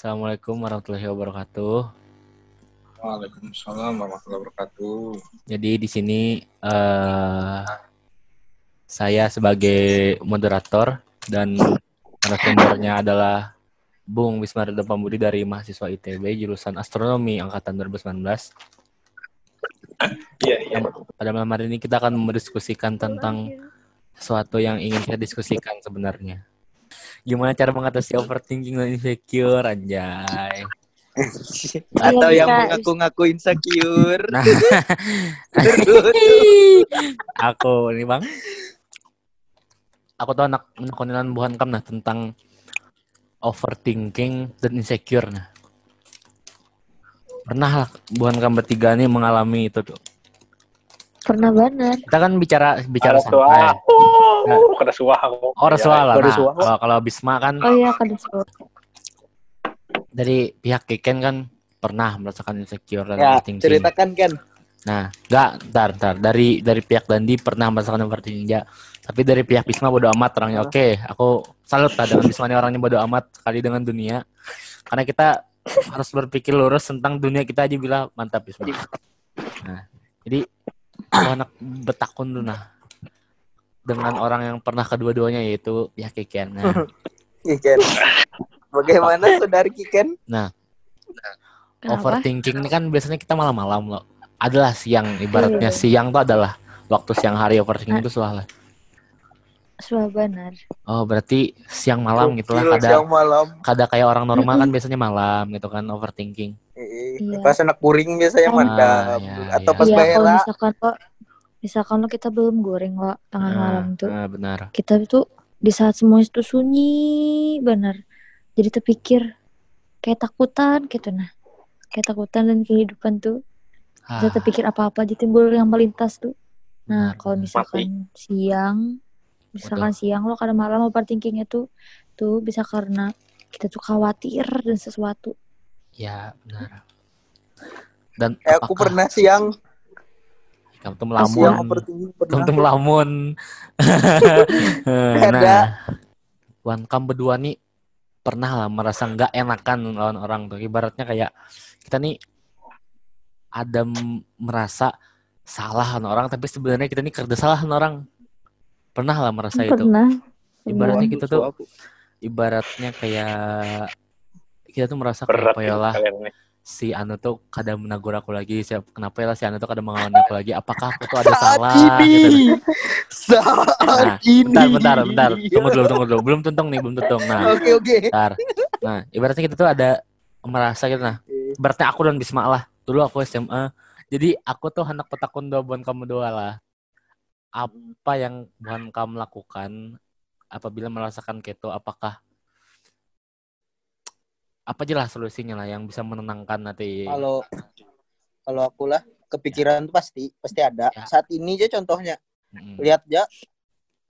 Assalamualaikum warahmatullahi wabarakatuh. Waalaikumsalam warahmatullahi wabarakatuh. Jadi di sini eh saya sebagai moderator dan narasumbernya adalah Bung Wismardo Pambudi dari mahasiswa ITB jurusan Astronomi angkatan 2019. Iya, iya. Pada malam hari ini kita akan mendiskusikan tentang sesuatu yang ingin kita diskusikan sebenarnya. Gimana cara mengatasi overthinking dan insecure, anjay. Atau Iya, yang mengaku-ngaku insecure. Nah, aku ini bang, aku tuh anak menekunilan buhan kam nah tentang overthinking dan insecure nah. Pernah lah buhan kam bertiga nih mengalami itu tuh. Pernah banget. Kita kan bicara bicara suara. santai. Oh, kena suara aku. Oh, Rasulullah lah. Nah, kalau kalau Bisma kan Oh iya kan disuruh. dari pihak Kiken kan pernah merasakan insecure dan ya, overthinking. ceritakan kan. Nah, enggak, ntar, ntar. Dari dari pihak Dandi pernah merasakan overthinking ya. Tapi dari pihak Bisma bodo amat orangnya. Oke, aku salut lah dengan Bisma ini orangnya bodo amat sekali dengan dunia. Karena kita harus berpikir lurus tentang dunia kita aja bilang mantap Bisma. Nah, jadi aku anak betakun tuh nah dengan orang yang pernah kedua-duanya yaitu pihak Kiken. Nah, Kiken. Bagaimana saudari Kiken? Kenapa? overthinking ini kan biasanya kita malam-malam loh. Adalah siang, ibaratnya Iya. siang tuh adalah waktu siang hari overthinking itu soalnya. Suah benar. Oh, berarti siang malam gitu lah. Kada, siang malam. kada kayak orang normal kan biasanya malam gitu kan overthinking. Iya. Pas anak puring biasanya Ah, iya, Atau iya. pas kalau bayar. misalkan lo misalkan lo kita belum goreng lo tengah Nah, malam tuh. nah, benar. kita tuh di saat semua itu sunyi benar. Jadi terpikir kayak takutan gitu nah. Kayak takutan dan kehidupan tuh. Ah, bisa terpikir apa-apa aja timbul yang melintas tuh. Nah kalau misalkan siang misalkan siang lo kadang malam overthinkingnya tuh tuh bisa karena kita tuh khawatir dan sesuatu. Ya, benar. Dan Eh, aku apakah pernah siang. Kamu tuh melamun? Kamu tuh melamun. Nah, Wan kamu berdua nih pernah lah merasa nggak enakan lawan orang tuh. Ibaratnya kayak kita nih ada merasa salah sama orang, tapi sebenarnya kita nih kerja salah sama orang. Pernah lah merasa itu. pernah Ibaratnya Waduh, kita tuh, ibaratnya kayak kita tuh merasa Berat kenapa ya lah. Si Anu tuh kadang menegur aku lagi, siap kenapa ya si Anu tuh kadang melawan aku lagi. Apakah aku tuh ada Saat salah? Gitu. ini. Saat Nah, ini. Bentar, bentar, bentar. Tunggu dulu, tunggu dulu. Belum tuntung nih, belum tuntung. Nah, Oke, oke. Bentar. Nah, ibaratnya kita tuh ada merasa gitu nah. Ibaratnya aku dan Bisma lah. Dulu aku SMA. Jadi aku tuh anak petakun dua buan kamu dua lah. Apa yang buan kamu lakukan apabila merasakan keto? Apakah apa aja lah solusinya lah yang bisa menenangkan nanti. Kalau kalau aku lah kepikiran tuh pasti pasti ada. Ya. Saat ini aja contohnya. Mm-mm. lihat ya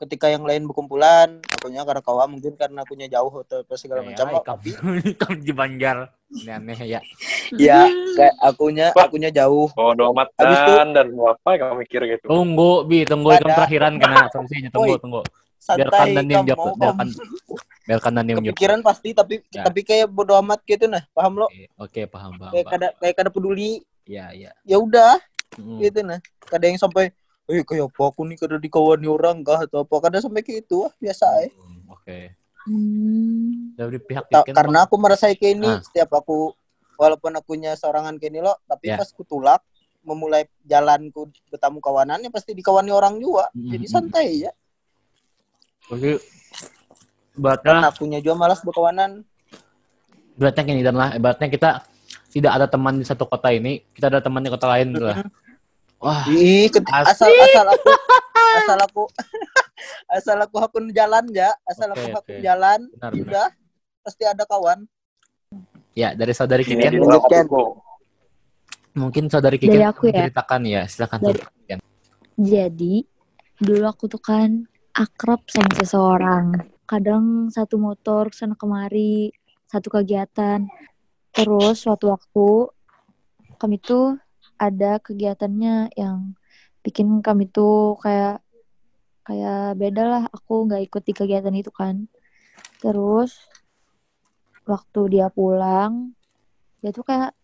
ketika yang lain berkumpulan akunya karena kawan mungkin karena akunya jauh atau apa segala Ya, macam ya, tapi kamu di Banjar. Ini aneh ya. ya kayak akunya akunya jauh Habis itu- dan dan mau apa kamu mikir gitu. Tunggu, Bi, tunggu ikam terakhiran kena solusinya. Tunggu, Woi. Tunggu. Biarkan santai dan dia menjawab. Biarkan, biarkan kepikiran pasti tapi Ya. tapi kayak bodo amat gitu nah paham lo Oke, Oke, paham, paham. kayak kada kayak kada peduli Iya, iya. ya udah Mm. gitu nah kada yang sampai eh kayak apa aku nih kada dikawani orang kah atau apa kada sampai kayak gitu ah, biasa eh Hmm, Oke. hmm. Dari pihak Ta- karena aku merasa kayak ini Ah. setiap aku walaupun akunya sorangan kayak ini lo tapi Ya. pas ku tulak memulai jalanku bertamu kawanannya pasti dikawani orang juga Mm, jadi mm, santai ya Oke. karena Ibaratnya, akunya juga malas berkawanan ibaratnya gini dan lah, ibaratnya kita tidak ada teman di satu kota ini, kita ada teman di kota lain lah. Wah, Ih, asal asal aku asal aku asal aku hakun jalan ya asal Oke, aku hakun oke. jalan benar, ya benar. udah pasti ada kawan Ya, dari saudari Ini Kiken, mungkin saudari Dari Kiken aku ya? ceritakan ya, silakan Dari-. Jadi dulu aku tuh kan akrab sama seseorang. Kadang satu motor sana kemari, satu kegiatan. Terus suatu waktu kami tuh ada kegiatannya yang bikin kami tuh kayak kayak beda lah. Aku nggak ikut di kegiatan itu kan. Terus waktu dia pulang dia tuh kayak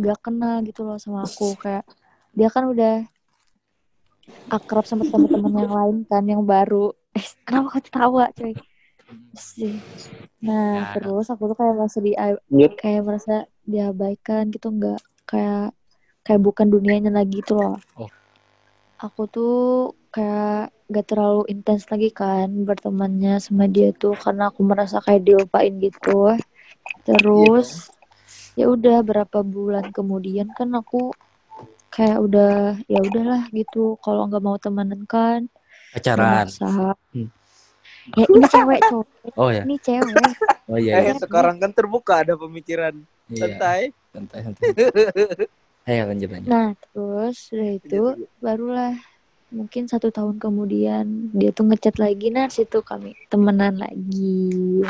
gak kenal gitu loh sama aku kayak dia kan udah akrab sama teman-teman yang lain kan yang baru eh kenapa kau ketawa coy sih nah Ya. terus aku tuh kayak merasa di Lanjut. kayak merasa diabaikan gitu nggak kayak kayak bukan dunianya lagi gitu loh Oh. aku tuh kayak gak terlalu intens lagi kan bertemannya sama dia tuh karena aku merasa kayak dilupain gitu terus ya udah berapa bulan kemudian kan aku kayak udah ya udahlah gitu kalau nggak mau temenan kan Pacaran. Hmm. ya ini cewek cowok Oh ya. ini cewek Oh iya. Eh, iya. sekarang kan terbuka ada pemikiran Iya. santai. Santai santai. Ayo lanjut lanjut. nah terus udah itu barulah mungkin satu tahun kemudian dia tuh ngechat lagi nah situ kami temenan lagi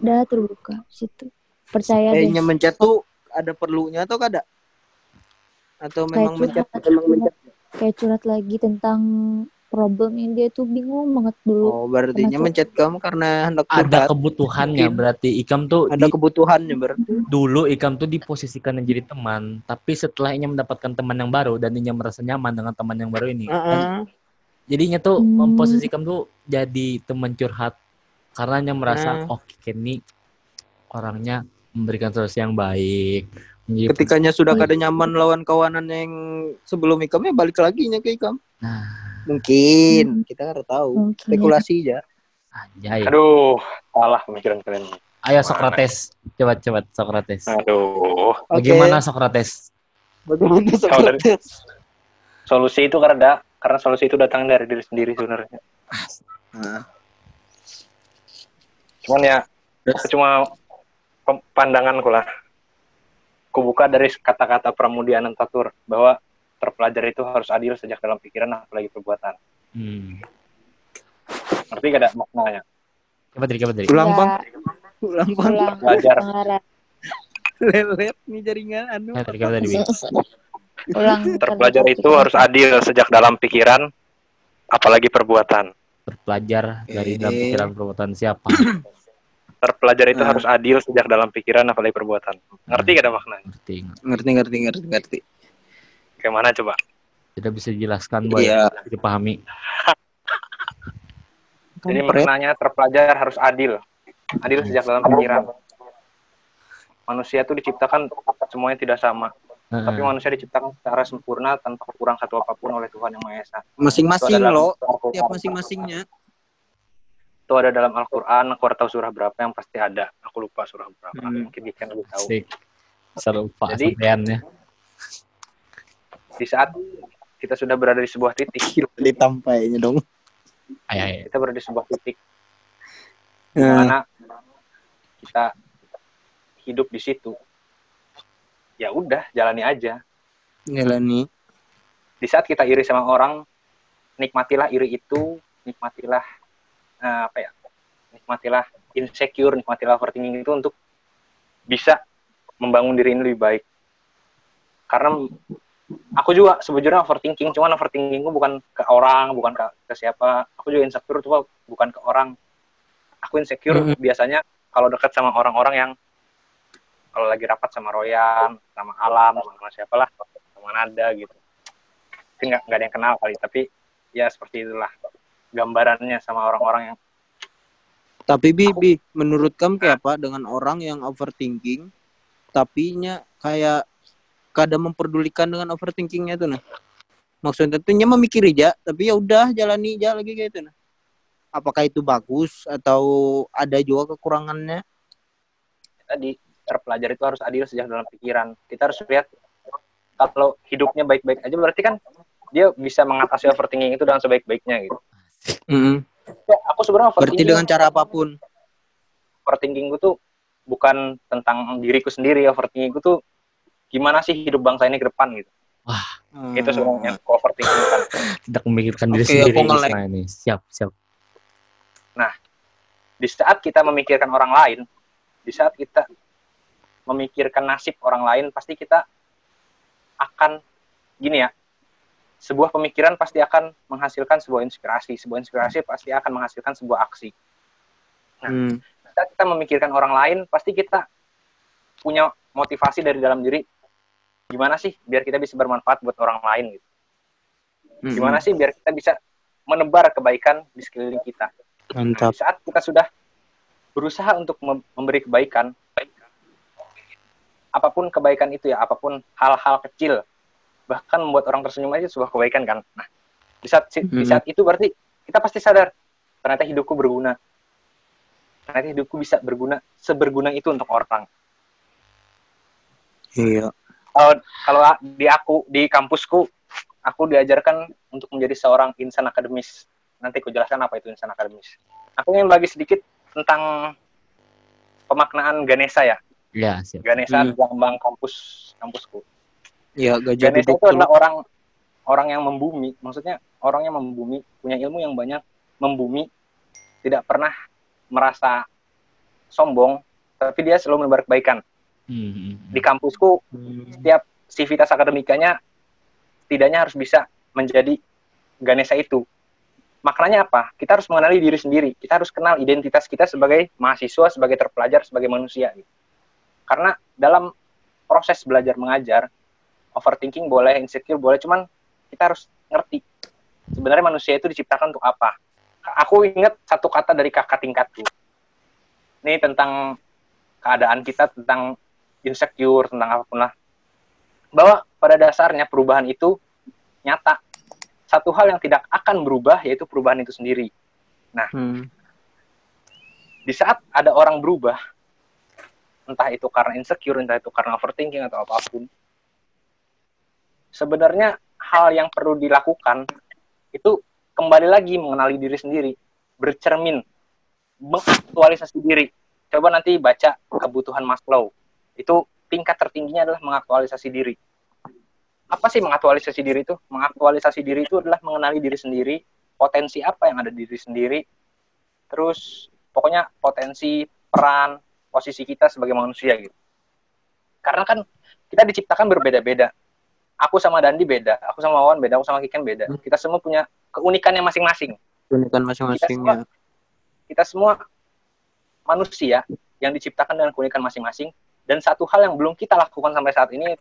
udah terbuka situ percaya deh Kayaknya mencet tuh ada perlunya atau kada? Atau kayak memang mencet curhat, memang mencet? kayak curhat lagi tentang problemnya dia tuh bingung banget dulu Oh, berarti Kenapa? mencet kamu karena hendak Ada curhat. kebutuhannya Mungkin. berarti Ikam tuh Ada di- kebutuhannya berarti. dulu Ikam tuh diposisikan menjadi teman, tapi setelah ia mendapatkan teman yang baru dan ia merasa nyaman dengan teman yang baru ini, Heeh. kan jadinya tuh Hmm. memposisikan tuh jadi teman curhat karena ia merasa Nah. oh Kenny orangnya memberikan solusi yang baik. Menjadi- Ketikanya sudah kada nyaman lawan kawanan yang sebelum ikamnya balik lagi nya ke ikam. Nah, Mungkin Hmm. kita kada tahu. mungkin ya. Spekulasi aja. anjay. Aduh, salah pemikiran kalian. Ayo Socrates, coba coba Socrates. Aduh. Bagaimana Socrates? Bagaimana Socrates? solusi itu karena karena solusi itu datang dari diri sendiri sebenarnya. Nah, Cuman ya, cuma pandanganku lah. Kubuka dari kata-kata Pramudia Anantatur bahwa terpelajar itu harus adil sejak dalam pikiran apalagi perbuatan. Hmm. Ngerti gak ada maknanya? Coba dari, coba dari. Ulang Ya, bang, ulang bang. ulang Belajar. Lelet nih jaringan anu. Ulang Terpelajar itu harus adil sejak dalam pikiran apalagi perbuatan. Berpelajar dari dalam pikiran perbuatan siapa? Terpelajar itu Nah. harus adil sejak dalam pikiran apalagi perbuatan. Ngerti gak ada maknanya? Ngerti. Ngerti ngerti ngerti ngerti. Kayak mana coba? Tidak bisa dijelaskan, Boy. Iya. Dipahami. Jadi Kampret. maknanya terpelajar harus adil. Adil sejak dalam pikiran. Manusia itu diciptakan semuanya tidak sama. Tapi Heeh. manusia diciptakan secara sempurna tanpa kurang satu apa pun oleh Tuhan Yang Maha Esa. Masing-masing Itu ada lo, dalam- tiap masing-masingnya. Itu ada dalam Al-Quran, aku tahu surah berapa yang pasti ada. Aku lupa surah berapa. Hmm. Mungkin Giken lebih tahu. Asik. Serupa Jadi- sampean ya. Di saat kita sudah berada di sebuah titik, ditampainya dong. Ayo, ayo. kita berada di sebuah titik di Nah, mana kita hidup di situ. Ya udah, jalani aja. gila nih. Di saat kita iri sama orang, nikmatilah iri itu, nikmatilah eh, apa ya? Nikmatilah insecure, nikmatilah overthinking itu untuk bisa membangun diri ini lebih baik. Karena aku juga sebujurnya overthinking, cuman overthinkingku bukan ke orang, bukan ke, ke siapa. Aku juga insecure tuh bukan ke orang. Aku insecure Mhm. biasanya kalau dekat sama orang-orang yang kalau lagi rapat sama Royan, sama Alam, sama siapalah, sama Nada gitu. Tapi nggak nggak ada yang kenal kali, tapi ya seperti itulah gambarannya sama orang-orang yang Tapi Bibi, menurut kamu kayak apa dengan orang yang overthinking, tapi nya kayak kadang memperdulikan dengan overthinkingnya tuh nah. Maksudnya tentunya memikir aja, tapi ya udah jalani aja lagi kayak itu nah. Apakah itu bagus atau ada juga kekurangannya? tadi terpelajar itu harus adil sejak dalam pikiran. Kita harus lihat kalau hidupnya baik-baik aja berarti kan dia bisa mengatasi overthinking itu dengan sebaik-baiknya gitu. Ya, aku sebenarnya Berarti overthinking, dengan cara apa pun. overthinkingku tuh bukan tentang diriku sendiri, overthinkingku tuh gimana sih hidup bangsa ini ke depan gitu. Hmm. Itu sebenarnya overthinking kan. Tidak memikirkan diri sendiri. Isma ini. Siap, siap. Di saat kita memikirkan orang lain, di saat kita memikirkan nasib orang lain, pasti kita akan gini ya. Sebuah pemikiran pasti akan menghasilkan sebuah inspirasi, sebuah inspirasi pasti akan menghasilkan sebuah aksi. Hmm. saat kita memikirkan orang lain, pasti kita punya motivasi dari dalam diri. Gimana sih biar kita bisa bermanfaat buat orang lain gitu. Mm-mm. Gimana sih biar kita bisa menebar kebaikan di sekeliling kita. Nah, di saat kita sudah berusaha untuk mem- memberi kebaikan, apa pun kebaikan itu ya, apa pun hal-hal kecil, bahkan membuat orang tersenyum aja sebuah kebaikan kan. Nah, di saat di Hmm. saat itu berarti kita pasti sadar ternyata hidupku berguna. Ternyata hidupku bisa berguna seberguna itu untuk orang. Iya. Kalau kalau di aku di kampusku, aku diajarkan untuk menjadi seorang insan akademis. Nanti aku jelaskan apa itu insan akademis. Aku ingin bagi sedikit tentang pemaknaan Ganesha ya. Ya, siap. Ganesha Hmm. lambang kampus kampusku. Iya, gajah Ganesha duduk itu adalah orang orang yang membumi, maksudnya orang yang membumi, punya ilmu yang banyak, membumi, tidak pernah merasa sombong, tapi dia selalu menebar kebaikan. Hmm, hmm, hmm. Di kampusku Hmm. setiap sivitas akademikanya setidaknya harus bisa menjadi Ganesha itu. Maknanya apa? Kita harus mengenali diri sendiri. Kita harus kenal identitas kita sebagai mahasiswa, sebagai terpelajar, sebagai manusia. gitu. Karena dalam proses belajar mengajar, overthinking boleh, insecure boleh, cuman kita harus ngerti sebenarnya manusia itu diciptakan untuk apa. Aku ingat satu kata dari kakak tingkatku. Ini tentang keadaan kita, tentang insecure, tentang apa pun lah bahwa pada dasarnya perubahan itu nyata. Satu hal yang tidak akan berubah yaitu perubahan itu sendiri. Hmm. Di saat ada orang berubah, entah itu karena insecure, entah itu karena overthinking atau apa pun, sebenarnya hal yang perlu dilakukan itu kembali lagi mengenali diri sendiri, bercermin, mengaktualisasi diri. Coba nanti baca kebutuhan Maslow. Itu tingkat tertingginya adalah mengaktualisasi diri. Apa sih mengaktualisasi diri itu? Mengaktualisasi diri itu adalah mengenali diri sendiri, potensi apa yang ada di diri sendiri, terus pokoknya potensi, peran, posisi kita sebagai manusia gitu. Karena kan kita diciptakan berbeda-beda. Aku sama Dandi beda, aku sama Wawan beda, aku sama Kiken beda. Kita semua punya keunikannya masing-masing. Keunikan masing-masing Kita ya. Kita semua manusia yang diciptakan dengan keunikan masing-masing dan satu hal yang belum kita lakukan sampai saat ini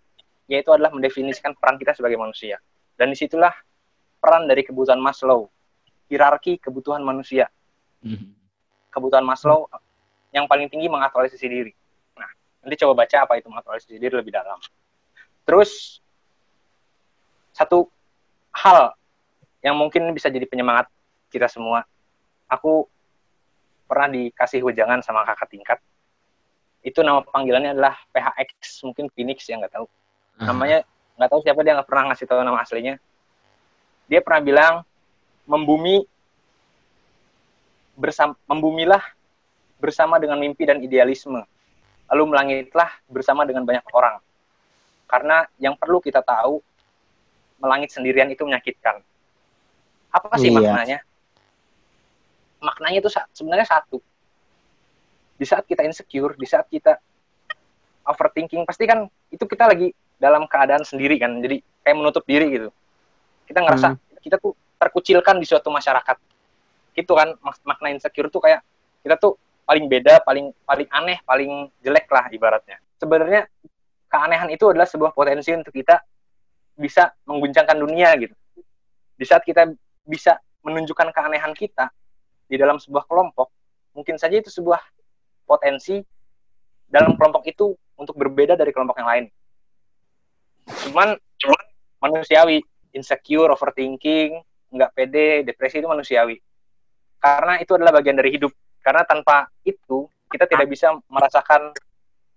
yaitu adalah mendefinisikan peran kita sebagai manusia. Dan di situlah peran dari kebutuhan Maslow, hierarki kebutuhan manusia. Hmm. Kebutuhan Maslow yang paling tinggi mengaktualisasi diri. Nah, nanti coba baca apa itu mengaktualisasi diri lebih dalam. Terus satu hal yang mungkin bisa jadi penyemangat kita semua. Aku pernah dikasih wejangan sama kakak tingkat. Itu nama panggilannya adalah PHX, mungkin Phoenix ya nggak tahu. Ah. Namanya nggak tahu siapa dia nggak pernah ngasih tahu nama aslinya. Dia pernah bilang membumi bersama membumilah bersama dengan mimpi dan idealisme. Lalu melangitlah bersama dengan banyak orang. Karena yang perlu kita tahu melangit sendirian itu menyakitkan. Apa sih Iya. maknanya? Maknanya itu sebenarnya satu. Di saat kita insecure, di saat kita overthinking, pasti kan itu kita lagi dalam keadaan sendiri kan. Jadi kayak menutup diri gitu. Kita ngerasa kita tuh terkucilkan di suatu masyarakat. Gitu kan mak- makna insecure tuh kayak kita tuh paling beda, paling paling aneh, paling jelek lah ibaratnya. Sebenarnya keanehan itu adalah sebuah potensi untuk kita bisa mengguncangkan dunia gitu. Di saat kita bisa menunjukkan keanehan kita di dalam sebuah kelompok, mungkin saja itu sebuah potensi dalam kelompok itu untuk berbeda dari kelompok yang lain. Cuman, cuman manusiawi, insecure, overthinking, nggak pede, depresi itu manusiawi. Karena itu adalah bagian dari hidup. Karena tanpa itu kita tidak bisa merasakan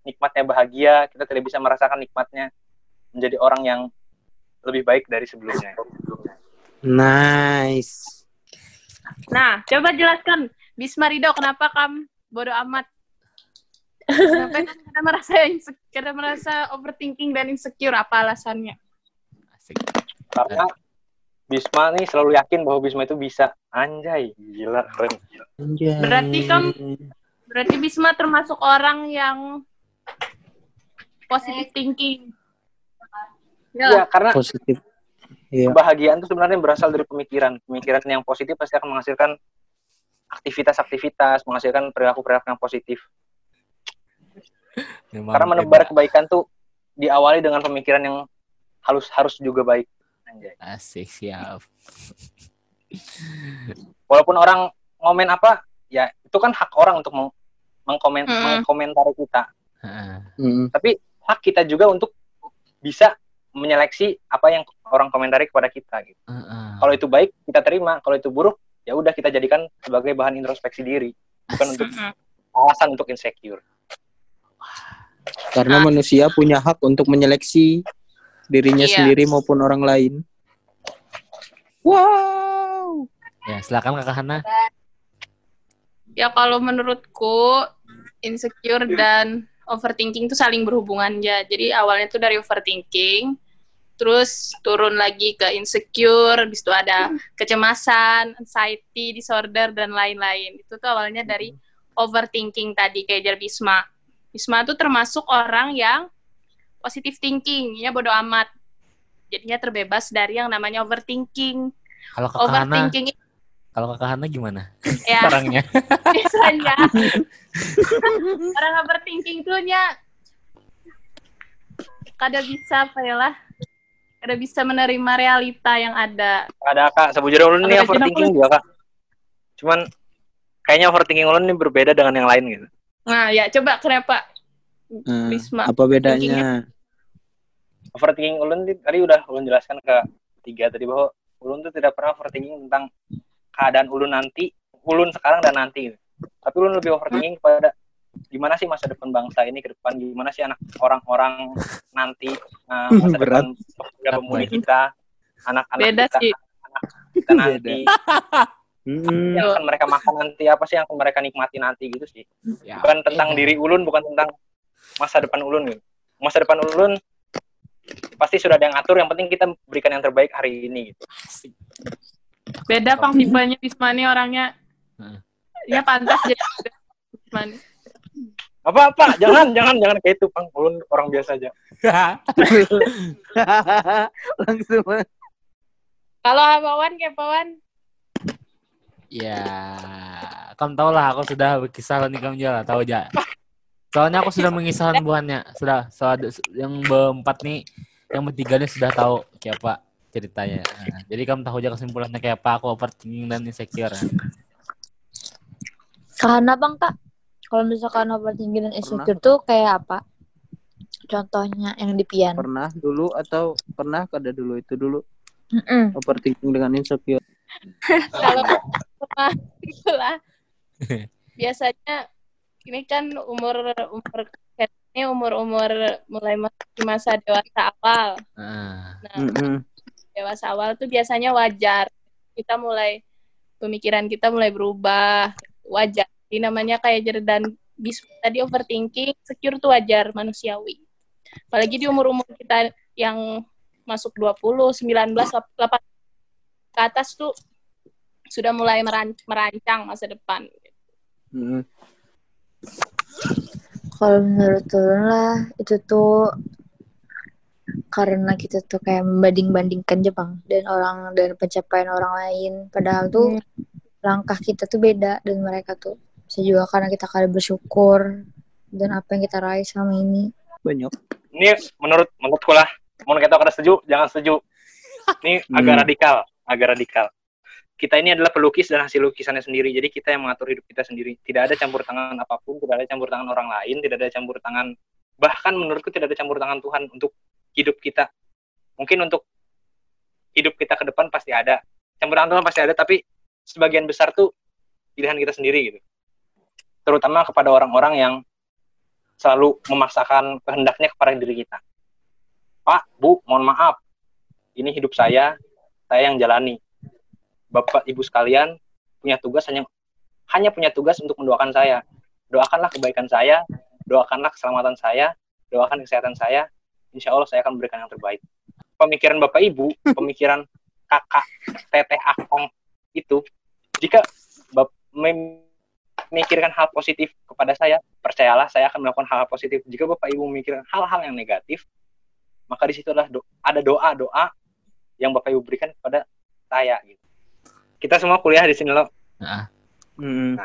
nikmatnya bahagia, kita tidak bisa merasakan nikmatnya menjadi orang yang lebih baik dari sebelumnya. Nice. Nah, coba jelaskan Bisma Rido kenapa kamu bodoh amat? Kenapa kita merasa insecure, kita merasa overthinking dan insecure apa alasannya? Asik. Karena Bisma nih selalu yakin bahwa Bisma itu bisa. Anjay, gila, keren. Anjay. Berarti kamu berarti Bisma termasuk orang yang positive thinking. Ya, Iya, karena positif. Iya. kebahagiaan itu sebenarnya berasal dari pemikiran. Pemikiran yang positif pasti akan menghasilkan aktivitas-aktivitas, menghasilkan perilaku-perilaku yang positif. Memang Karena menebar beda. kebaikan tuh diawali dengan pemikiran yang halus harus juga baik. Anjay. Asik siap. Walaupun orang ngomen apa, ya itu kan hak orang untuk meng- mengkomen Mm. mengkomentari kita. Heeh. Mm. Tapi hak kita juga untuk bisa menyeleksi apa yang orang komentari kepada kita. Gitu. Heeh. Kalau itu baik kita terima, kalau itu buruk ya udah kita jadikan sebagai bahan introspeksi diri, bukan untuk alasan untuk insecure. Karena manusia punya hak untuk menyeleksi dirinya Iya. sendiri maupun orang lain. Wow. Ya, silakan Kakak Hana. Ya kalau menurutku insecure dan overthinking itu saling berhubungan ya. Jadi awalnya tuh dari overthinking, terus turun lagi ke insecure, habis itu ada kecemasan, anxiety disorder dan lain-lain. Itu tuh awalnya dari overthinking tadi kayak jar Bisma. Bisma tuh termasuk orang yang positive thinking, ya bodo amat. Jadinya terbebas dari yang namanya overthinking. Kalau Hana, Overthinking kalau Kakak Hana gimana? ya Orangnya. biasanya orang overthinking tuh nya kada bisa apa ya lah kada bisa menerima realita yang ada Ada kak, sebujurnya ulun ini Ada overthinking juga kak. Cuman kayaknya overthinking ulun ini berbeda dengan yang lain gitu. nah ya coba kenapa Bisma apa bedanya? Overthinking ulun di- tadi udah ulun jelaskan ke tiga tadi bahwa ulun tuh tidak pernah overthinking tentang keadaan ulun nanti, ulun sekarang dan nanti. gitu. Tapi ulun lebih overthinking kepada gimana sih masa depan bangsa ini ke depan, gimana sih anak orang-orang nanti, uh, masa Berat. depan pemuda pemudi kita, anak-anak beda kita, sih kita nanti, Mm-mm. yang akan mereka makan nanti, apa sih yang akan mereka nikmati nanti gitu sih. Ya, Bukan tentang beda. diri ulun, bukan tentang masa depan ulun gitu. Masa depan ulun pasti sudah ada yang atur, yang penting kita berikan yang terbaik hari ini gitu. Asik. beda pang tipenya Bisma nih orangnya Heeh. ya pantas jadi Bisma nih. Apa apa jangan jangan jangan kayak itu bang ulun orang biasa aja Langsung. kalau Abawan kepawan ya, kamu tahu lah aku sudah berkisah nih kamu juga tahu aja. Soalnya aku sudah mengisahkan buahnya, sudah. Soal yang berempat nih, yang bertiga nih sudah tahu kayak apa ceritanya. Nah, jadi kamu tahu aja kesimpulannya kayak apa aku overthinking dan insecure. Karena bang kak, kalau misalkan overthinking dan insecure tuh kayak apa? Contohnya yang di pian. Pernah dulu atau pernah kada dulu itu dulu Mm-mm. overthinking dengan insecure. kalau pernah itulah biasanya ini kan umur umur ini umur umur mulai masuk masa dewasa awal Nah, nah Mm-mm. dewasa awal tuh biasanya wajar kita mulai pemikiran kita mulai berubah wajar ini namanya kayak Jerdan bis tadi overthinking secure tuh wajar manusiawi apalagi di umur umur kita yang masuk 20 19 8 ke atas tuh sudah mulai meran- merancang masa depan Mm-mm. Kalau menurut turun lah, itu tuh karena kita tuh kayak membanding-bandingkan Jepang dan orang dan pencapaian orang lain. Padahal tuh langkah kita tuh beda dan mereka tuh bisa juga karena kita kali bersyukur dan apa yang kita raih selama ini. Banyak. ini menurut menurutku lah. Mau kita kada setuju jangan setuju ini agak Hmm. radikal agak radikal. Kita ini adalah pelukis dan hasil lukisannya sendiri. Jadi kita yang mengatur hidup kita sendiri. Tidak ada campur tangan apa pun tidak ada campur tangan orang lain tidak ada campur tangan bahkan menurutku tidak ada campur tangan Tuhan untuk hidup kita. Mungkin untuk hidup kita ke depan pasti ada. Campur tangan Tuhan pasti ada tapi sebagian besar tuh pilihan kita sendiri gitu terutama kepada orang-orang yang selalu memaksakan kehendaknya kepada diri kita. Pak, Bu, mohon maaf. Ini hidup saya, saya yang jalani. Bapak, Ibu sekalian punya tugas hanya hanya punya tugas untuk mendoakan saya. Doakanlah kebaikan saya, doakanlah keselamatan saya, doakan kesehatan saya. Insya Allah saya akan memberikan yang terbaik. Pemikiran Bapak Ibu, pemikiran kakak, teteh, akong itu, jika memikirkan hal positif kepada saya, percayalah saya akan melakukan hal, -hal positif. Jika Bapak Ibu memikirkan hal-hal yang negatif, maka di situ adalah do- ada doa-doa yang Bapak Ibu berikan kepada saya gitu. Kita semua kuliah di sini loh. Nah. Hmm.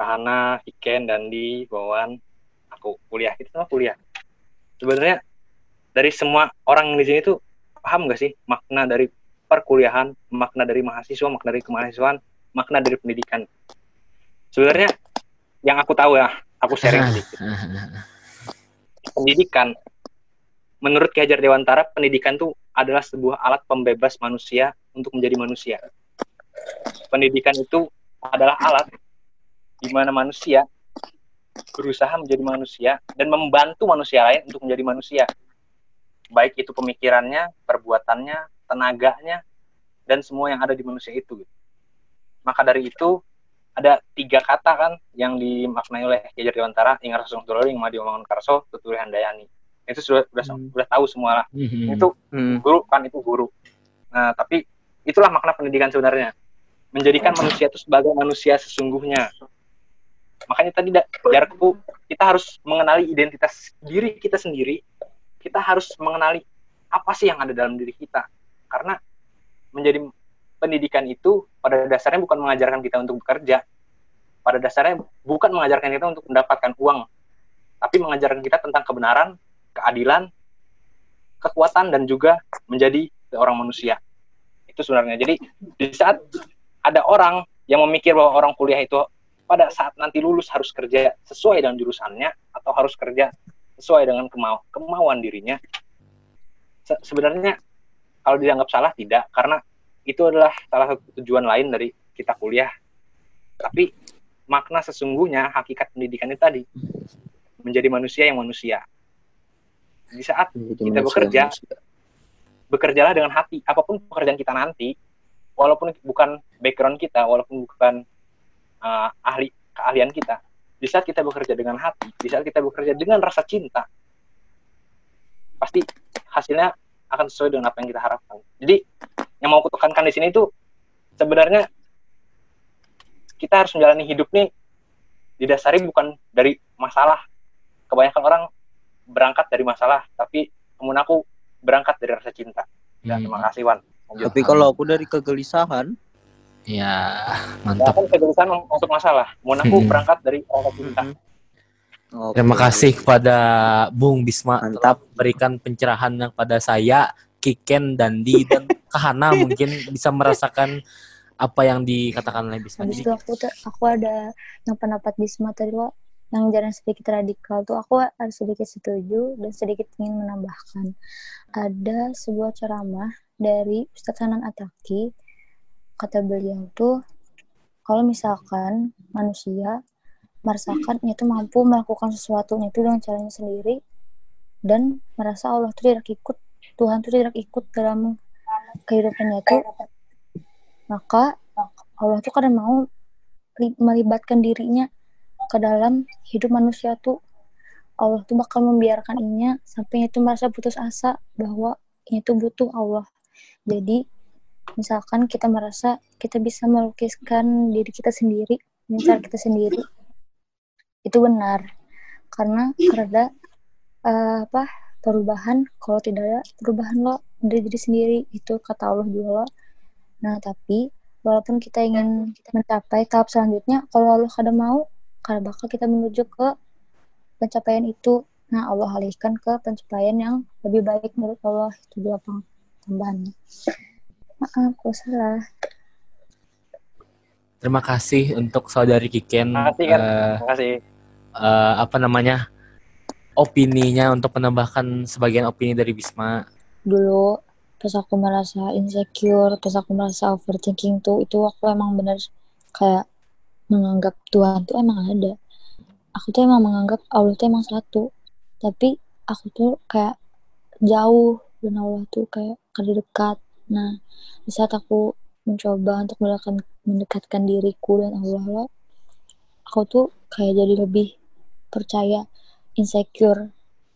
Kahana, Iken, Dandi, Wawan, aku kuliah kita semua kuliah. Sebenarnya dari semua orang di sini tuh paham gak sih makna dari perkuliahan, makna dari mahasiswa, makna dari kemahasiswaan, makna dari pendidikan. Sebenarnya yang aku tahu ya, aku sharing sedikit. Pendidikan, menurut Ki Hajar Dewantara, pendidikan tuh adalah sebuah alat pembebas manusia untuk menjadi manusia. Pendidikan itu adalah alat di mana manusia berusaha menjadi manusia dan membantu manusia lain untuk menjadi manusia. Baik itu pemikirannya, perbuatannya, tenaganya, dan semua yang ada di manusia itu. Maka dari itu, ada tiga kata kan yang dimaknai oleh Ki Hajar Dewantara, Ingat Rasul Tulung, Madi Omangun Karso, Tuturi Handayani. Itu sudah sudah, Hmm. sudah tahu semua lah. Mhm. Itu Hmm. guru kan itu guru. Nah, tapi itulah makna pendidikan sebenarnya. Menjadikan manusia itu sebagai manusia sesungguhnya. Makanya tadi da- Jarku, kita harus mengenali identitas diri kita sendiri. Kita harus mengenali apa sih yang ada dalam diri kita. Karena menjadi pendidikan itu pada dasarnya bukan mengajarkan kita untuk bekerja. Pada dasarnya bukan mengajarkan kita untuk mendapatkan uang, tapi mengajarkan kita tentang kebenaran, keadilan, kekuatan dan juga menjadi seorang manusia. Itu sebenarnya. Jadi di saat ada orang yang memikir bahwa orang kuliah itu pada saat nanti lulus harus kerja sesuai dengan jurusannya atau harus kerja sesuai dengan kemau kemauan dirinya. Se- sebenarnya kalau dianggap salah tidak karena itu adalah salah satu tujuan lain dari kita kuliah. Tapi makna sesungguhnya hakikat pendidikan itu tadi menjadi manusia yang manusia. Di saat Menjadi Kita manusia bekerja. manusia. bekerjalah dengan hati apa pun pekerjaan kita nanti walaupun bukan background kita walaupun bukan uh, ahli keahlian kita di saat kita bekerja dengan hati di saat kita bekerja dengan rasa cinta pasti hasilnya akan sesuai dengan apa yang kita harapkan jadi yang mau kutekankan di sini itu sebenarnya kita harus menjalani hidup nih didasari bukan dari masalah kebanyakan orang berangkat dari masalah tapi namun aku berangkat dari rasa cinta Ya, Hmm. terima kasih Wan. Tapi kalau aku dari kegelisahan, Ya, Ya, mantap. kan kegelisahan untuk masalah. Mau aku Hmm. berangkat dari rasa cinta. Mhm. Oke. Terima kasih kepada Bung Bisma Mantap. telah memberikan pencerahan yang pada saya, Kiken, Dandi, dan Kahana mungkin bisa merasakan apa yang dikatakan oleh Bisma. Habis Jadi, itu aku aku ada yang pendapat Bisma tadi lo yang jarang sedikit radikal tuh aku ada sedikit setuju dan sedikit ingin menambahkan. Ada sebuah ceramah dari Ustadz Hanan Ataki kata beliau tuh kalau misalkan manusia merasakan itu mampu melakukan sesuatu itu dengan caranya sendiri dan merasa Allah tuh tidak ikut Tuhan tuh tidak ikut dalam kehidupannya tuh maka Allah tuh kadang mau li- melibatkan dirinya ke dalam hidup manusia tuh Allah tuh bakal membiarkan inya sampai itu merasa putus asa bahwa tuh butuh Allah. Jadi misalkan kita merasa kita bisa melukiskan diri kita sendiri cara kita sendiri itu benar. Karena ada eh, apa perubahan kalau tidak ada perubahan lo dari diri sendiri itu kata Allah juga. Lo nah tapi walaupun kita ingin mencapai tahap selanjutnya kalau Allah kadang mau kadang bakal kita menuju ke pencapaian itu. Nah Allah alihkan ke pencapaian yang lebih baik menurut Allah itu dua tambahannya. Maaf kalau salah terima kasih untuk saudari Kiken. Terima kasih, eh, Terima kasih. eh, apa namanya opininya untuk menambahkan sebagian opini dari Bisma. dulu pas aku merasa insecure pas aku merasa overthinking tuh itu aku emang bener kayak menganggap Tuhan tuh emang ada aku tuh emang menganggap Allah tuh emang satu tapi aku tuh kayak jauh dan Allah tuh kayak kada dekat nah di saat aku mencoba untuk mendekatkan, mendekatkan diriku dan Allah lah. Aku tuh kayak jadi lebih percaya insecure.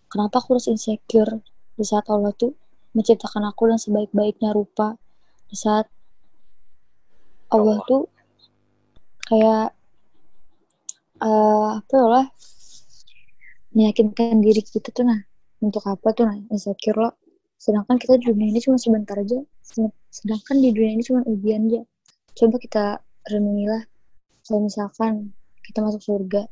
Kenapa aku harus insecure? Di saat Allah tuh menciptakan aku dan sebaik-baiknya rupa. Di saat Allah tuh kayak eh apa ya lah meyakinkan diri kita tuh nah untuk apa tuh nah insecure lo sedangkan kita di dunia ini cuma sebentar aja sedangkan di dunia ini cuma ujian aja coba kita renungilah kalau misalkan kita masuk surga,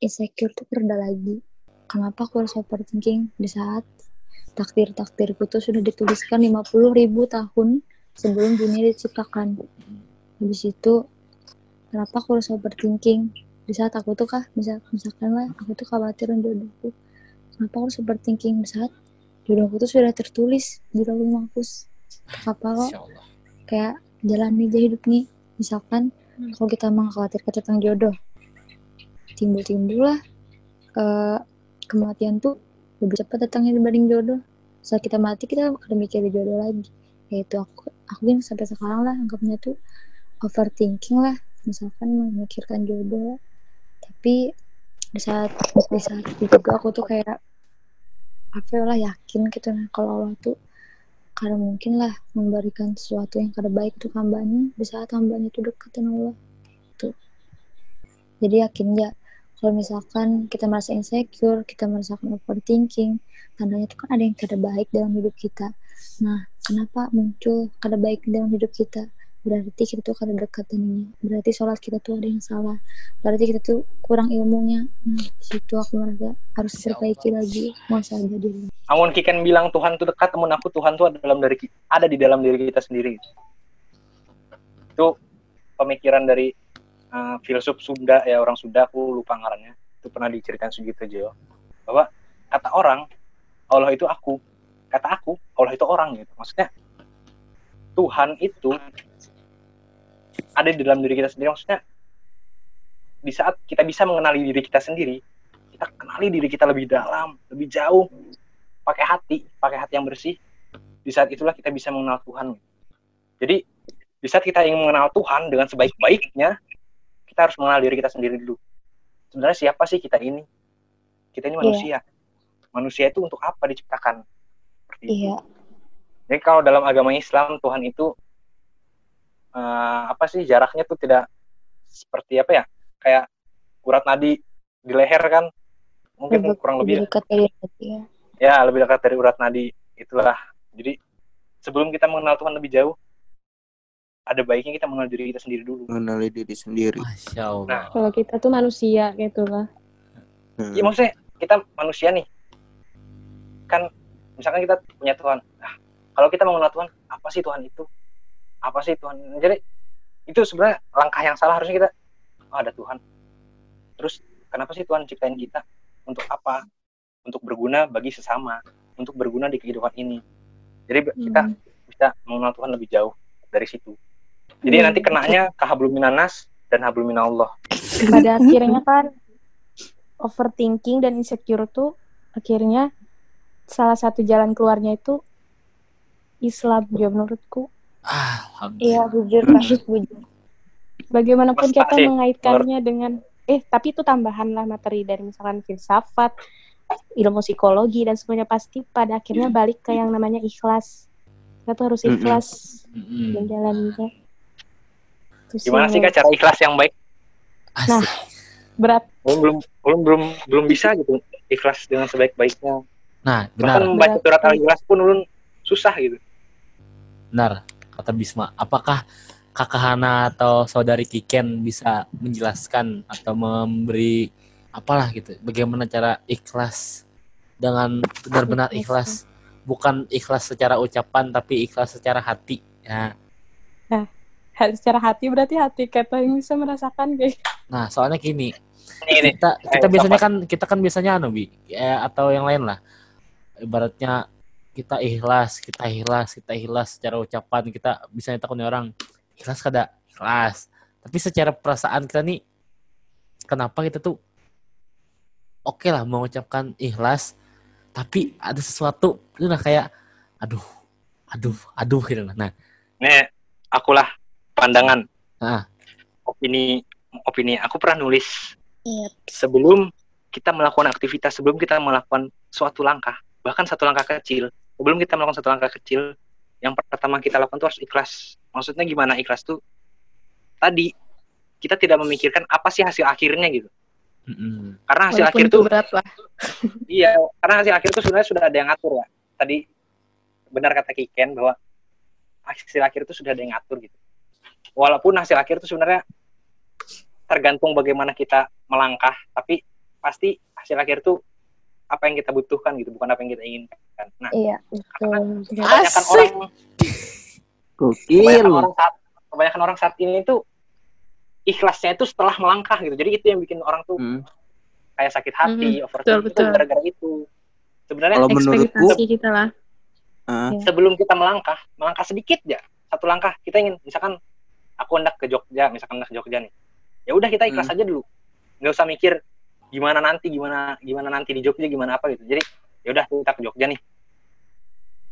insecure tuh kereda lagi. Kenapa aku harus overthinking di saat takdir-takdirku tuh sudah dituliskan 50 ribu tahun sebelum dunia diciptakan. Habis itu, kenapa aku harus overthinking? Di saat aku tuh kah, misal, misalkan lah, aku tuh khawatir jodohku. Kenapa aku harus overthinking di saat jodohku tuh sudah tertulis di lauh mahfuz? Apa kok kayak jalan aja hidup nih. Misalkan kalau kita mengkhawatirkan tentang jodoh, timbul-timbullah eh, kematian tuh lebih cepat datangnya dibanding jodoh. Saat kita mati kita akan mikir jodoh lagi. Yaitu aku, aku yang sampai sekarang lah anggapnya tuh overthinking lah. Misalkan memikirkan jodoh. Tapi di saat di saat itu juga aku tuh kayak apa ya lah yakin gitu. Nah kalau Allah tuh karena mungkin lah memberikan sesuatu yang kada baik untuk hambanya di saat hambanya itu dekat dengan Allah itu jadi yakin ya kalau misalkan kita merasa insecure kita merasakan overthinking tandanya itu kan ada yang kada baik dalam hidup kita. Nah kenapa muncul kada baik dalam hidup kita berarti kita tuh kada dekat dengannya berarti sholat kita tuh ada yang salah. Berarti kita tuh kurang ilmunya. Nah situ aku merasa harus perbaiki lagi. Mau saja diri Amun Kiken bilang Tuhan tuh dekat, temen aku Tuhan tuh ada dalam dari ki- ada di dalam diri kita sendiri. Itu pemikiran dari eh, filsuf Sunda ya orang Sunda aku lupa ngarannya. Itu pernah diceritain Sugito Jo bahwa kata orang Allah itu aku, kata aku Allah itu orang gitu. Maksudnya Tuhan itu ada di dalam diri kita sendiri. Maksudnya di saat kita bisa mengenali diri kita sendiri, kita kenali diri kita lebih dalam, lebih jauh, pakai hati, pakai hati yang bersih. Di saat itulah kita bisa mengenal Tuhan. Jadi di saat kita ingin mengenal Tuhan dengan sebaik-baiknya, kita harus mengenal diri kita sendiri dulu. Sebenarnya siapa sih kita ini? Kita ini Iya. manusia. Manusia itu untuk apa diciptakan? Seperti itu. iya Jadi kalau dalam agama Islam Tuhan itu eh, apa sih jaraknya tuh tidak seperti apa ya? Kayak urat nadi di leher kan? Mungkin lebih, kurang lebih ya dekat dari ya ya lebih dekat dari urat nadi itulah jadi sebelum kita mengenal Tuhan lebih jauh ada baiknya kita mengenal diri kita sendiri dulu mengenali diri sendiri. Masya Allah. Nah. Kalau kita tuh manusia gitu lah. Hmm. ya maksudnya kita manusia nih kan misalkan kita punya Tuhan nah, kalau kita mengenal Tuhan apa sih Tuhan itu apa sih Tuhan? Jadi itu sebenarnya langkah yang salah harusnya kita. Oh, ada Tuhan. Terus kenapa sih Tuhan ciptain kita? Untuk apa? Untuk berguna bagi sesama. Untuk berguna di kehidupan ini. Jadi kita Hmm. bisa mengenal Tuhan lebih jauh dari situ. Jadi Hmm. nanti kenanya ke hablum minanas dan hablum minallah Pada akhirnya kan overthinking dan insecure tuh akhirnya salah satu jalan keluarnya itu Islam ya menurutku. Iya Alhamdulillah. jujur kak jujur Bagaimanapun kita sih, mengaitkannya dengan eh tapi itu tambahan lah materi dari misalkan filsafat, ilmu psikologi dan semuanya pasti pada akhirnya balik ke yang namanya ikhlas. Kita tuh harus Mm-mm. ikhlas Mm-mm. dan jalannya. Itu gimana sih kak cara ikhlas yang baik Nah, berat belum belum belum belum belum bisa gitu ikhlas dengan sebaik-baiknya Nah, bahkan benar, membaca Berarti- surat al-ikhlas pun ulun susah gitu benar. Kata Bisma, apakah Kakak Hana atau saudari Kiken bisa menjelaskan atau memberi apalah gitu, bagaimana cara ikhlas dengan benar-benar ikhlas, bukan ikhlas secara ucapan tapi ikhlas secara hati. Ya. Ha- secara hati berarti hati kata yang bisa merasakan kayak Nah, soalnya gini, ini ini. kita kita biasanya kan kita kan biasanya anu bi ya, atau yang lain lah. Ibaratnya kita ikhlas kita ikhlas kita ikhlas secara ucapan kita bisa takutnya orang ikhlas kada? Ikhlas. Tapi secara perasaan kita nih kenapa kita tuh oke lah mengucapkan ikhlas tapi ada sesuatu itu nah kayak aduh aduh aduh gitu nah. Nah nih akulah pandangan. Ah. opini opini aku pernah nulis. Iya. sebelum kita melakukan aktivitas sebelum kita melakukan suatu langkah bahkan satu langkah kecil sebelum kita melakukan satu langkah kecil yang pertama kita lakukan itu harus ikhlas maksudnya gimana ikhlas tuh tadi kita tidak memikirkan apa sih hasil akhirnya gitu mm-mm. karena hasil Walaupun akhir itu tuh berat lah. Iya, karena hasil akhir itu sebenarnya sudah ada yang ngatur ya. Tadi benar kata Kiken bahwa hasil akhir itu sudah ada yang ngatur gitu. Walaupun hasil akhir itu sebenarnya tergantung bagaimana kita melangkah tapi pasti hasil akhir tuh apa yang kita butuhkan gitu bukan apa yang kita inginkan nah Iya, betul. kebanyakan Asik. orang Gokil. kebanyakan orang saat kebanyakan orang saat ini tuh ikhlasnya itu setelah melangkah gitu. Jadi itu yang bikin orang tuh Hmm. kayak sakit hati Mhm, overthinking betul, gara-gara itu. Sebenarnya Kalau menurutku, Ekspektasi kita lah. ah, sebelum kita melangkah melangkah sedikit ya satu langkah kita ingin misalkan aku hendak ke Jogja misalkan hendak ke Jogja nih. Ya udah kita ikhlas aja dulu. Nggak usah mikir gimana nanti gimana gimana nanti di Jogja gimana apa gitu. Jadi ya udah kita ke Jogja nih.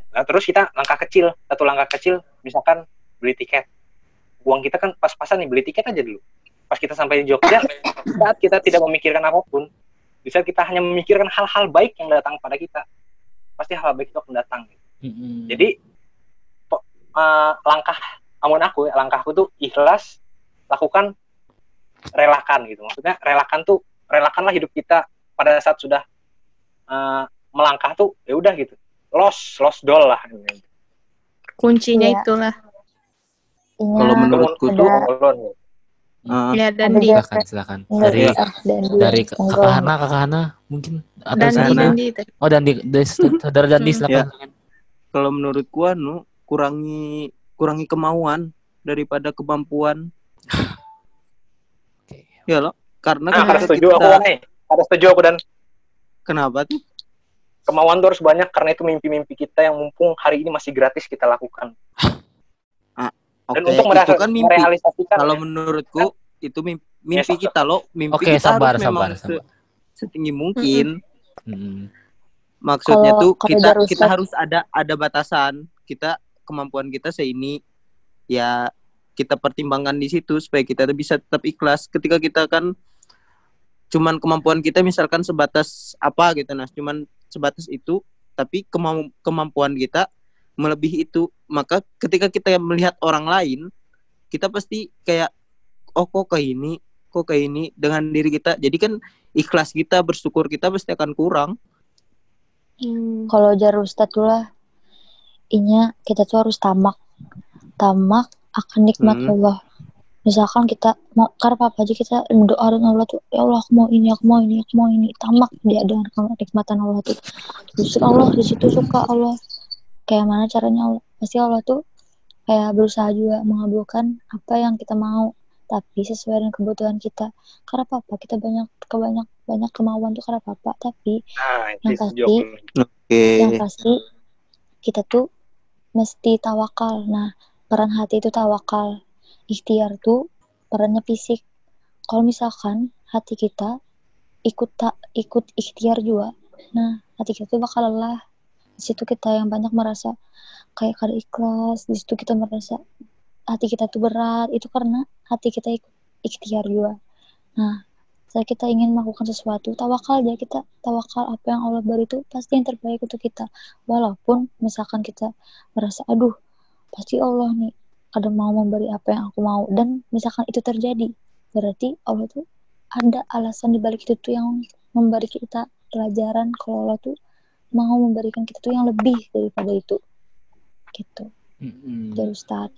Nah, terus kita langkah kecil. Satu langkah kecil misalkan beli tiket. Uang kita kan pas-pasan nih beli tiket aja dulu. Pas kita sampai di Jogja saat kita tidak memikirkan apa pun bisa kita hanya memikirkan hal-hal baik yang datang pada kita pasti hal baik itu akan datang. Mm-mm. jadi eh, langkah amun aku ya, langkahku tuh ikhlas lakukan relakan gitu. Maksudnya relakan tuh relakanlah hidup kita pada saat sudah eh, melangkah tuh ya udah gitu lost lost doll lah Kuncinya Iya. itulah. Ingat, Kalau menurutku ada- tuh, ah, Ya dan ada di silakan silakan dari dan dia- dari kakak Hana kakak Hana mungkin atau dan di siapa? dan di oh Dandi dari saudara Dandi silakan kalau menurutku anu kurangi kurangi kemauan daripada kemampuan. Oke. Ya loh, karena Nah, ketika setuju aku kita- nih. Kada setuju aku dan kenapa tuh? Kemauan tuh harus banyak karena itu mimpi-mimpi kita yang mumpung hari ini masih gratis kita lakukan. Oke, Dan untuk itu merasa- kan mimpi. merealisasikan Kalau ya, menurutku itu mimpi, mimpi Ya, kita loh, mimpi Oke, kita sabar, harus sabar, memang sabar. se- setinggi mungkin. Mm-mm. Maksudnya Kalau- tuh kalau kita kita harus ada ada batasan. Kita kemampuan kita seini ya kita pertimbangkan di situ supaya kita bisa tetap ikhlas ketika kita kan cuman kemampuan kita misalkan sebatas apa gitu nah cuman sebatas itu tapi kemam- kemampuan kita melebihi itu. Maka ketika kita melihat orang lain kita pasti kayak oh kok kayak ini? Kok kayak ini? Dengan diri kita. Jadi kan ikhlas kita bersyukur kita pasti akan kurang. Kalau jar Ustadz tuh lah. Inya kita tuh harus tamak. Tamak akan nikmat Hmm. Allah misalkan kita mau karena apa aja kita doa dengan Allah tuh ya Allah aku mau ini aku mau ini aku mau ini. Tamak dia dengan kenikmatan Allah tuh. Justru Allah di situ suka Allah. Kayak mana caranya Allah? Pasti Allah tuh kayak berusaha juga mengabulkan apa yang kita mau tapi sesuai dengan kebutuhan kita. Karena apa? Kita banyak kebanyak banyak kemauan tuh karena apa? Tapi Nah, itu Yang pasti- oke. yang pasti kita tuh mesti tawakal. Nah, peran hati itu tawakal. Ikhtiar tuh perannya fisik. Kalau misalkan hati kita ikut tak ikut ikhtiar juga, nah hati kita tuh bakal lelah. Di situ kita yang banyak merasa kayak kada ikhlas. Di situ kita merasa hati kita tuh berat. Itu karena hati kita ikut ikhtiar juga. Nah, saat kita ingin melakukan sesuatu, tawakal aja kita tawakal apa yang Allah beri itu pasti yang terbaik untuk kita walaupun misalkan kita merasa aduh pasti Allah nih kadang mau memberi apa yang aku mau dan misalkan itu terjadi berarti Allah tuh ada alasan di balik itu tuh yang memberi kita pelajaran kalau Allah tuh mau memberikan kita tuh yang lebih daripada itu gitu Mm-mm. dari Ustad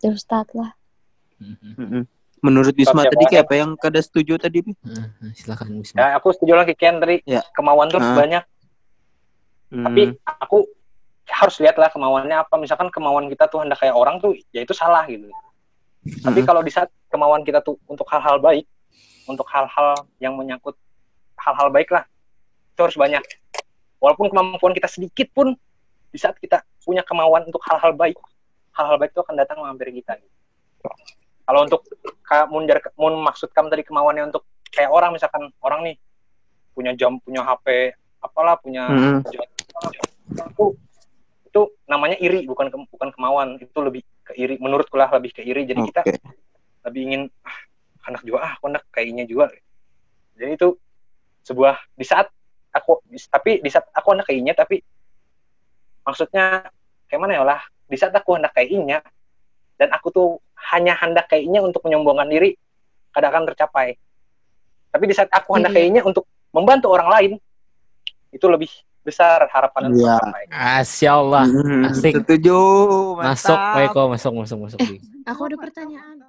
dari lah. Mm-mm. Menurut Bisma Siapa tadi ya? kayak apa yang kada setuju tadi? Bi? Nah, silakan Bisma. Ya, aku setuju lagi Ken tadi Ya. kemauan tuh Ah. banyak Hmm. tapi aku harus lihat lah kemauannya apa misalkan kemauan kita tuh hendak kayak orang tuh ya itu salah gitu tapi Mm-mm. kalau di saat kemauan kita tuh untuk hal-hal baik untuk hal-hal yang menyangkut hal-hal baik lah itu harus banyak walaupun kemampuan kita sedikit pun di saat kita punya kemauan untuk hal-hal baik hal-hal baik itu akan datang menghampiri kita kalau untuk ka- mun, maksud kamu tadi kemauannya untuk kayak orang misalkan orang nih punya jam punya HP apalah punya Mm-mm. itu itu namanya iri bukan ke- bukan kemauan itu lebih ke iri menurutku lah lebih ke iri jadi kita Oke. lebih ingin ah, anak juga ah aku anak kayaknya juga jadi itu sebuah di saat aku tapi di saat aku anak kayaknya tapi maksudnya kayak mana ya lah di saat aku hendak kayaknya dan aku tuh hanya hendak kayaknya untuk menyombongkan diri kadang akan tercapai tapi di saat aku hendak Iya. kayaknya untuk membantu orang lain itu lebih besar harapan untuk tercapai Asya Allah. Mm, Asik. Setuju. Masuk, mantap. Masuk, masuk, masuk. Bi. Aku ada pertanyaan.